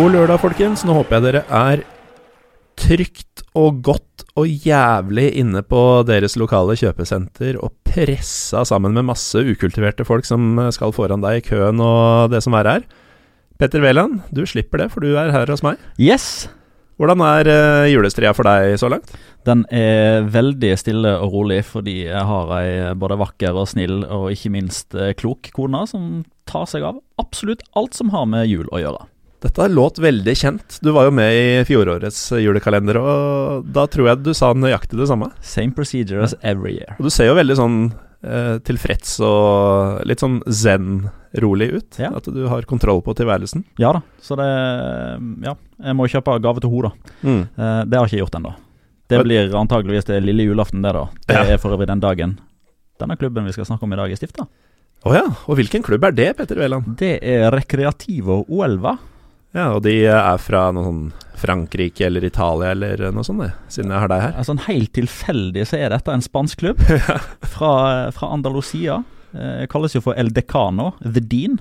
God lørdag, folkens. Nå håper jeg dere er trygt og godt og jævlig inne på deres lokale kjøpesenter og pressa sammen med masse ukultiverte folk som skal foran deg i køen og det som er. Petter Wæland, du slipper det, for du er her hos meg. Yes! Hvordan er uh, julestria for deg så langt? Den er veldig stille og rolig, fordi jeg har ei både vakker og snill og ikke minst eh, klok kone som tar seg av absolutt alt som har med jul å gjøre. Dette låt veldig kjent. Du var jo med i fjorårets julekalender, og da tror jeg du sa nøyaktig det samme. Same procedure as every year. Og du ser jo veldig sånn eh, tilfreds og litt sånn zen-rolig ut. Ja. At du har kontroll på tilværelsen. Ja da, så det Ja, jeg må kjøpe gave til henne, da. Mm. Eh, det har jeg ikke gjort ennå. Det blir antageligvis det lille julaften, det, da. Det Ja. er for øvrig den dagen denne klubben vi skal snakke om i dag, er stifta. Å ja, og hvilken klubb er det, Petter Wæland? Det er Recreativo Uelva. Ja, og de er fra noe sånn Frankrike eller Italia eller noe sånt, det, siden jeg har deg her. Altså, helt tilfeldig så er dette en spansk klubb fra, fra Andalusia. Eh, kalles jo for El Decano, The Dean.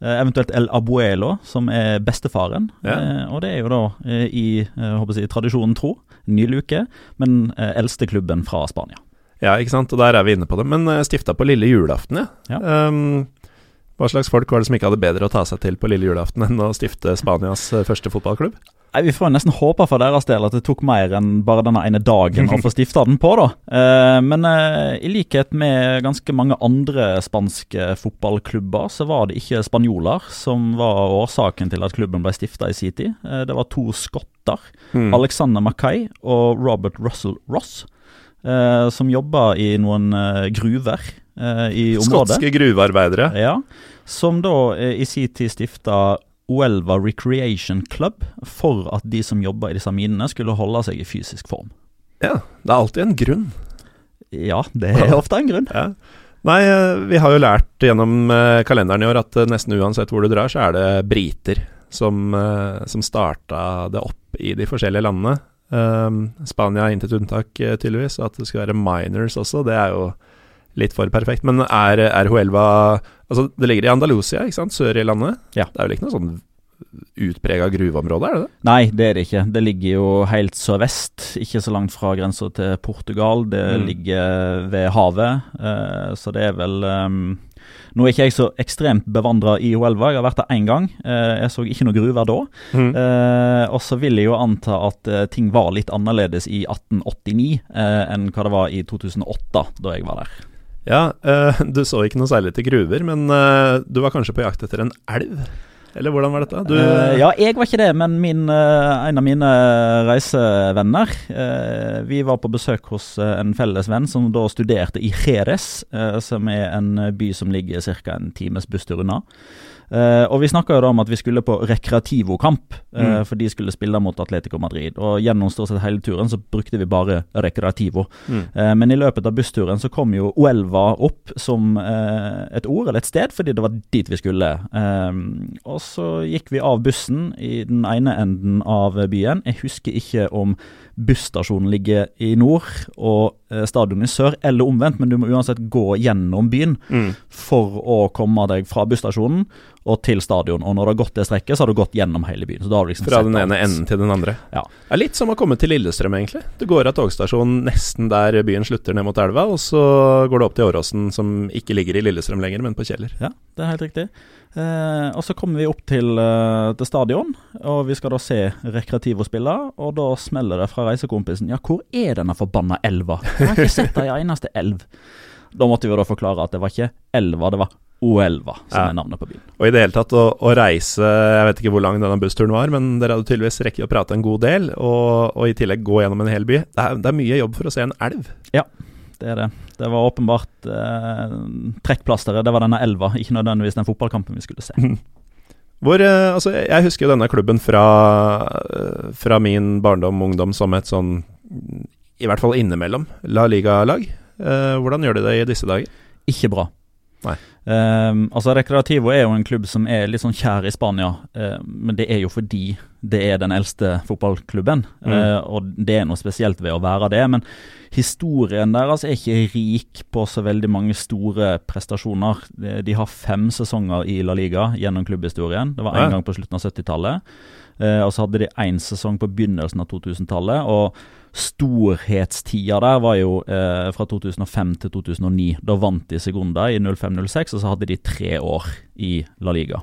Eh, eventuelt El Abuelo, som er bestefaren. Ja. Eh, og det er jo da eh, i eh, jeg, tradisjonen tro, ny luke, men eh, eldste klubben fra Spania. Ja, ikke sant, og der er vi inne på det. Men uh, stifta på lille julaften, ja. Ja. Um, hva slags folk var det som ikke hadde bedre å ta seg til på lille julaften enn å stifte Spanias eh, første fotballklubb? Nei, Vi får nesten håpe for deres del at det tok mer enn bare denne ene dagen å få stifta den på, da. Eh, men eh, i likhet med ganske mange andre spanske fotballklubber, så var det ikke spanjoler som var årsaken til at klubben ble stifta i sin tid. Det var to skotter, Mm. Alexander Mackay og Robert Russell Ross, eh, som jobba i noen gruver eh, i området. Skotske gruvearbeidere. Ja, som da eh, i sin tid stifta Oelva Recreation Club for at de som jobba i disse minene, skulle holde seg i fysisk form. Ja, det er alltid en grunn. Ja, det er ofte en grunn. Ja. Nei, eh, vi har jo lært gjennom eh, kalenderen i år at eh, nesten uansett hvor du drar, så er det briter som, som starta det opp i de forskjellige landene. Um, Spania er intet unntak, tydeligvis. At det skal være minors også, det er jo litt for perfekt. Men er, er Huelva Altså, det ligger i Andalusia, ikke sant? Sør i landet. Ja. Det er vel ikke noe sånn utprega gruveområde, er det det? Nei, det er det ikke. Det ligger jo helt sørvest, ikke så langt fra grensa til Portugal. Det Mm. ligger ved havet, uh, så det er vel um, Nå er ikke jeg så ekstremt bevandra i Huelva, jeg har vært der én gang. Eh, jeg så ikke noe gruver da. Mm. Eh, og så vil jeg jo anta at eh, ting var litt annerledes i 1889 eh, enn hva det var i 2008, da jeg var der. Ja, eh, du så ikke noe særlig til gruver, men eh, du var kanskje på jakt etter en elv? Eller hvordan var dette? Du, uh, ja, jeg var ikke det, men min, uh, en av mine reisevenner uh, Vi var på besøk hos en felles venn som da studerte i Jerez, som er en by som ligger ca. en times busstur unna. Og Vi snakka om at vi skulle på Recreativo-kamp, Mm. for de skulle spille mot Atletico Madrid. Og Gjennom stort sett hele turen så brukte vi bare Recreativo. Mm. Men i løpet av bussturen så kom jo Uelva opp som et ord eller et sted, fordi det var dit vi skulle. Eh, og så gikk vi av bussen i den ene enden av byen. Jeg husker ikke om busstasjonen ligger i nord og stadionet stadion i sør, eller omvendt, men du må uansett gå gjennom byen Mm. for å komme deg fra busstasjonen og til stadion. Og når du har gått det strekket, så har du gått gjennom hele byen. Så da har du liksom Fra den ene alt. enden til den andre. Ja. Det er litt som å komme til Lillestrøm, egentlig. Du går av togstasjonen nesten der byen slutter ned mot elva, og så går du opp til Åråsen, som ikke ligger i Lillestrøm lenger, men på Kjeller. Ja, det er helt riktig. Eh, og så kommer vi opp til, eh, til stadion, og vi skal da se Rekreativo spille. Og da smeller det fra reisekompisen Ja, hvor er denne forbanna elva? Jeg har ikke sett ei eneste elv. Da måtte vi da forklare at det var ikke elva, det var Oelva som Ja. er navnet på byen. Og i det hele tatt å, å reise Jeg vet ikke hvor lang denne bussturen var, men dere hadde tydeligvis rekket å prate en god del, og, og i tillegg gå gjennom en hel by. Det er, det er mye jobb for å se en elv. Ja, Det er det. Det var åpenbart eh, trekkplasteret. Det var denne elva, ikke nødvendigvis den fotballkampen vi skulle se. Hvor, eh, altså, jeg husker jo denne klubben fra, eh, fra min barndom og ungdom som et sånn I hvert fall innimellom La Liga-lag. Eh, hvordan gjør de det i disse dager? Ikke bra. Nei. Um, altså Recreativo er jo en klubb som er litt sånn kjær i Spania, uh, men det er jo fordi det er den eldste fotballklubben. Mm. Uh, og det er noe spesielt ved å være det. Men historien deres er ikke rik på så veldig mange store prestasjoner. De har fem sesonger i La Liga gjennom klubbhistorien. Det var én ja. gang på slutten av 70-tallet. Uh, og så hadde de én sesong på begynnelsen av 2000-tallet. og storhetstida der var jo eh, fra 2005 til 2009. Da vant de Segunda i 05-06, og så hadde de tre år i La Liga.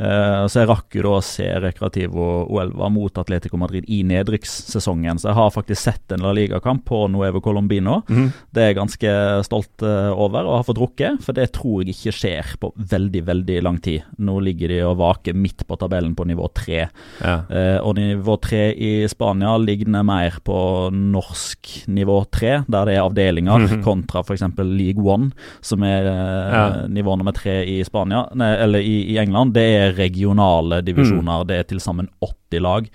Uh, så jeg rakk jo da å se Recreativo Uelva mot Atletico Madrid i nedrykkssesongen. Så jeg har faktisk sett en La Liga-kamp på Nuevo Colombino. Mm. Det er jeg ganske stolt uh, over å ha fått rukket, for det tror jeg ikke skjer på veldig, veldig lang tid. Nå ligger de og vaker midt på tabellen på nivå tre. Ja. Uh, og nivå tre i Spania ligner mer på norsk nivå tre, der det er avdelinger, mm -hmm. kontra f.eks. League One, som er ja. nivå nummer tre i Spania, eller i, i England. Det er regionale divisjoner. Mm. Det er til sammen 80 lag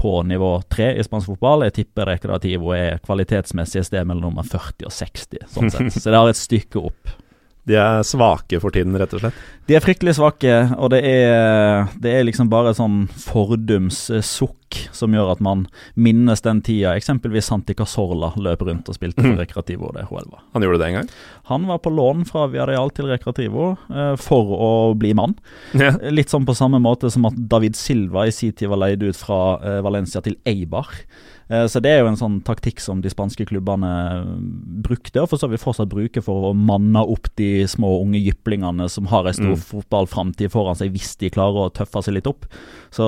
på nivå 3 i spansk fotball. Jeg tipper Recreativo er kvalitetsmessig et sted mellom nummer 40 og 60, sånn sett. Så det har et stykke opp. De er svake for tiden, rett og slett? De er fryktelig svake, og det er, det er liksom bare sånn fordums sukk som gjør at man minnes den tida eksempelvis Santi Casorla løp rundt og spilte for Recreativo det de var Han gjorde det en gang? Han var på lån fra Viareal til Recreativo eh, for å bli mann. Ja. Litt sånn på samme måte som at David Silva i sin tid var leid ut fra eh, Valencia til Eibar. Eh, så det er jo en sånn taktikk som de spanske klubbene brukte, og for så vidt fortsatt bruker for å manne opp de små unge jyplingene som har en stor mm. fotballframtid foran seg, hvis de klarer å tøffe seg litt opp. Så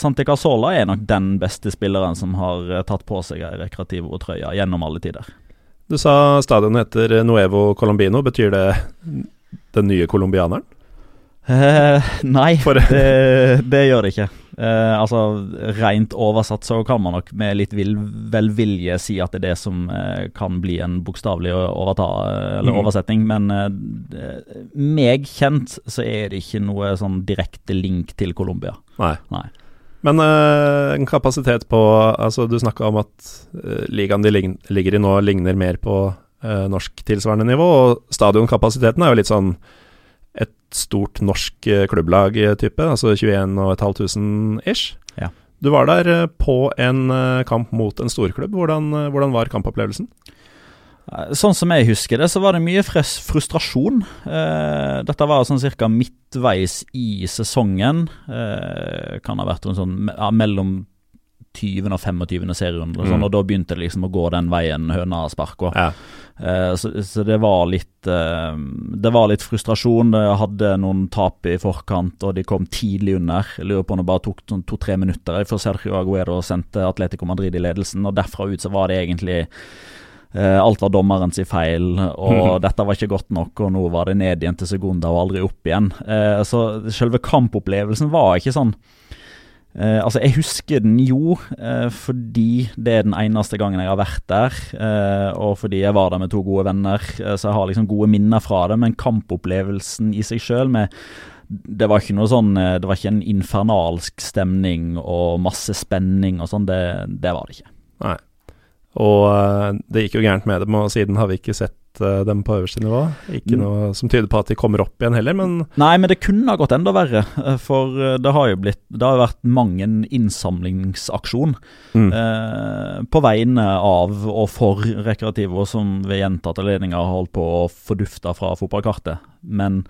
Santi Casola er nok den beste spilleren som har eh, tatt på seg ei Recreativo-trøye gjennom alle tider. Du sa stadionet heter Nuevo Colombino. Betyr det den nye colombianeren? Eh, nei, det, det, gjør det ikke. Eh, altså Rent oversatt så kan man nok med litt vil, velvilje si at det er det som eh, kan bli en bokstavelig overta, mm. oversetning, Men eh, meg kjent så er det ikke noe sånn direkte link til Colombia. Nei. nei. Men uh, en kapasitet på Altså, du snakka om at uh, ligaen de ligger i nå, ligner mer på uh, norsk tilsvarende nivå, og stadionkapasiteten er jo litt sånn et stort norsk klubblag-type, altså 21 500 ish. Ja. Du var der på en kamp mot en storklubb. Hvordan, hvordan var kampopplevelsen? Sånn som jeg husker det, så var det mye frustrasjon. dette var sånn ca. midtveis i sesongen. kan ha vært sånn ja, mellom 20. og 25. serierunde, og, sånn, mm. og da begynte det liksom å gå den veien høna sparka. Ja. Eh, så, så, det var litt uh, Det var litt frustrasjon. Jeg hadde noen tap i forkant, og de kom tidlig under. Jeg lurer på om det bare tok sånn to-tre minutter før Sergio Aguero sendte Atletico Madrid i ledelsen, og derfra ut så var det egentlig alt var dommerens feil, og mm. dette var ikke godt nok, og nå var det ned igjen til sekunder og aldri opp igjen. så selve kampopplevelsen var ikke sånn Eh, altså, jeg husker den jo eh, fordi det er den eneste gangen jeg har vært der. Eh, og fordi jeg var der med to gode venner, eh, så jeg har liksom gode minner fra det. Men kampopplevelsen i seg sjøl det var ikke noe sånn eh, Det var ikke en infernalsk stemning og masse spenning og sånn. Det, det var det ikke. Nei. Og uh, det gikk jo gærent med dem, og siden har vi ikke sett uh, dem på øverste nivå. Ikke noe som tyder på at de kommer opp igjen heller, men Nei, men det kunne ha gått enda verre. Eh, for det har jo blitt Det har vært mang en innsamlingsaksjon mm. eh, på vegne av og for Rekreativo, som ved gjentatte ledninger har holdt på å fordufte fra fotballkartet. Men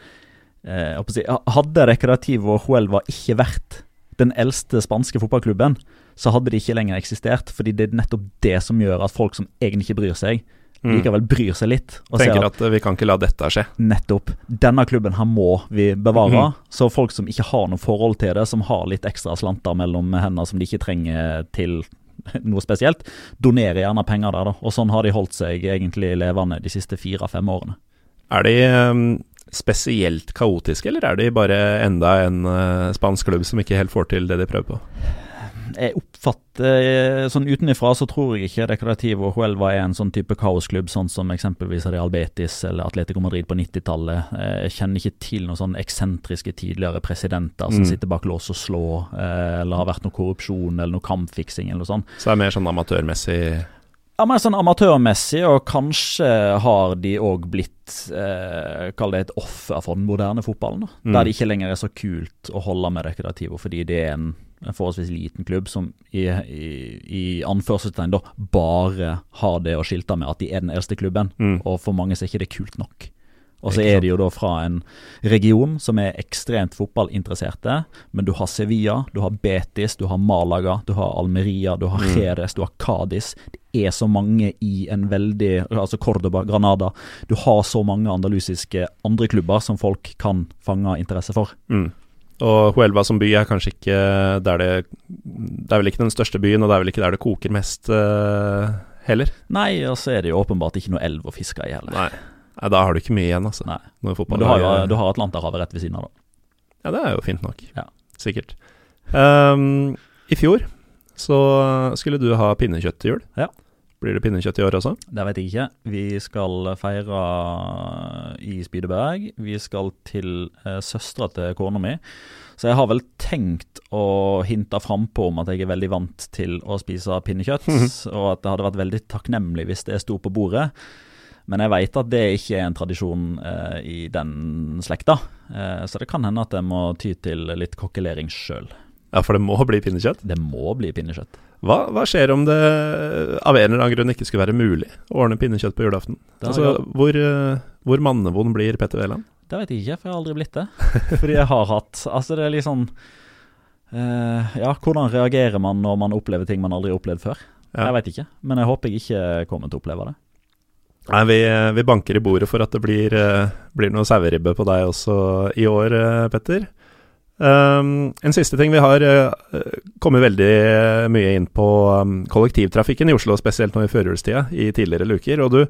hadde Rekreativo Huelva ikke vært den eldste spanske fotballklubben, så hadde de ikke lenger eksistert. Fordi det er nettopp det som gjør at folk som egentlig ikke bryr seg, mm. likevel bryr seg litt. Og Tenker at, at, vi kan ikke la dette skje. Nettopp. Denne klubben her må vi bevare. Mm. Så folk som ikke har noe forhold til det, som har litt ekstra slanter mellom hendene som de ikke trenger til noe spesielt, donerer gjerne penger der, da. Og sånn har de holdt seg egentlig levende de siste fire-fem årene. Er de um, spesielt kaotiske, eller er de bare enda en uh, spansk klubb som ikke helt får til det de prøver på? Jeg oppfatter eh, Sånn utenifra så tror jeg ikke Dekorativo Huelva er en sånn type kaosklubb, sånn som eksempelvis Real Betis eller Atletico Madrid på 90-tallet. Eh, jeg kjenner ikke til noen sånn eksentriske tidligere presidenter som mm. sitter bak lås og slå, eh, eller har vært noe korrupsjon eller noe kampfiksing eller noe sånt. Så det er mer sånn amatørmessig Ja, mer sånn amatørmessig, og kanskje har de òg blitt eh, Kall det et offer for den moderne fotballen. da. Mm. Der det ikke lenger er så kult å holde med Dekorativo, fordi det er en, en forholdsvis liten klubb som i, i, i anførselstegn da bare har det å skilte med at de er den eldste klubben. Mm. Og for mange så er ikke det kult nok. Og så er de jo da fra en region som er ekstremt fotballinteresserte. Men du har Sevilla, du har Betis, du har Malaga, du har Almeria, du har Mm. Jerez, du har Cádiz. Det er så mange i en veldig Altså Cordoba, Granada. Du har så mange andalusiske andre klubber som folk kan fange interesse for. Mm. Og Huelva som by er kanskje ikke der det Det er vel ikke den største byen, og det er vel ikke der det koker mest uh, heller. Nei, og så er det jo åpenbart ikke noe elv å fiske i heller. Nei. Nei, da har du ikke mye igjen, altså. Nei. Men du har jo du har Atlanterhavet rett ved siden av, da. Ja, det er jo fint nok. Ja. Sikkert. Um, I fjor så skulle du ha pinnekjøtt til jul. Ja. Blir det pinnekjøtt i år også? Det vet jeg ikke. Vi skal feire i Spydeberg. Vi skal til eh, søstera til kona mi. Så jeg har vel tenkt å hinte frampå om at jeg er veldig vant til å spise pinnekjøtt, og at det hadde vært veldig takknemlig hvis det sto på bordet. Men jeg veit at det ikke er en tradisjon eh, i den slekta, eh, så det kan hende at jeg må ty til litt kokkelering sjøl. Ja, for det må bli pinnekjøtt. Det må bli pinnekjøtt. Hva, hva skjer om det av en eller annen grunn ikke skulle være mulig å ordne pinnekjøtt på julaften? Altså, hvor, eh, hvor mannevond blir Petter Wæland? Det vet jeg ikke, for jeg har aldri blitt det. Fordi jeg har hatt Altså, det er litt sånn uh, Ja, hvordan reagerer man når man opplever ting man aldri har opplevd før? Ja. Jeg vet ikke, men jeg håper jeg ikke kommer til å oppleve det. Nei, vi, vi banker i bordet for at det blir, uh, blir noe saueribbe på deg også i år, uh, Petter. Um, en siste ting. Vi har uh, kommet veldig mye inn på um, kollektivtrafikken i Oslo, spesielt nå i førjulstida, i tidligere luker. Og du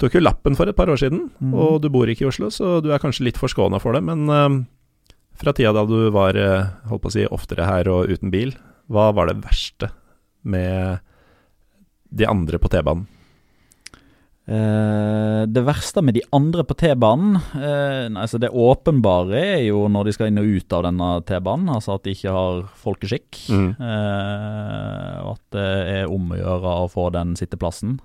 tok jo lappen for et par år siden, mm. og du bor ikke i Oslo, så du er kanskje litt forskåna for det. Men um, fra tida da du var uh, holdt på å si, oftere her og uten bil, hva var det verste med de andre på T-banen? Eh, det verste med de andre på T-banen eh, altså Det åpenbare er jo når de skal inn og ut av denne T-banen. Altså at de ikke har folkeskikk. Mm. Eh, og at det er om å gjøre å få den sitteplassen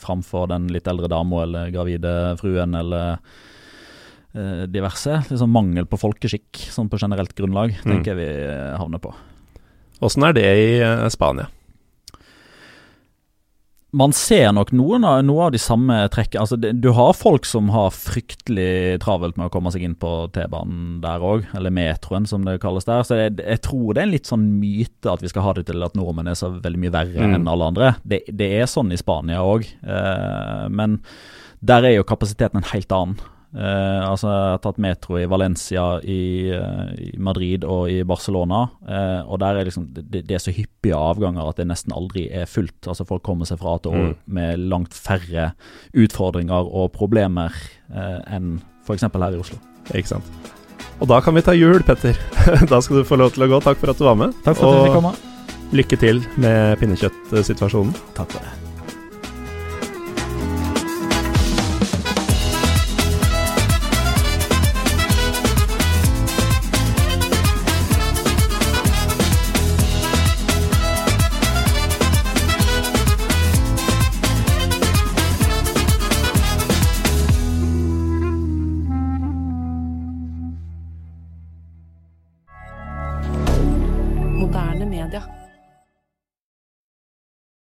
framfor den litt eldre dama eller gravide fruen eller diverse. Liksom mangel på folkeskikk sånn på generelt grunnlag, Mm. tenker jeg vi havner på. Åssen er det i Spania? Man ser nok noen av, noe av de samme trekkene. Altså, det, du har folk som har fryktelig travelt med å komme seg inn på T-banen der òg, eller metroen som det kalles der. Så jeg, jeg tror det er en litt sånn myte at vi skal ha det til at nordmenn er så veldig mye verre Mm. enn alle andre. Det, det er sånn i Spania òg, eh, men der er jo kapasiteten en helt annen. Eh, altså, jeg har tatt metro i Valencia, i, eh, i Madrid og i Barcelona. Eh, og der er liksom det, det er så hyppige avganger at det nesten aldri er fullt. Altså Folk kommer seg fra til år Mm. med langt færre utfordringer og problemer eh, enn f.eks. her i Oslo. Ikke sant? Og da kan vi ta jul, Petter. da skal du få lov til å gå. Takk for at du var med. Takk for at du fikk komme. lykke til med pinnekjøttsituasjonen. Takk for det.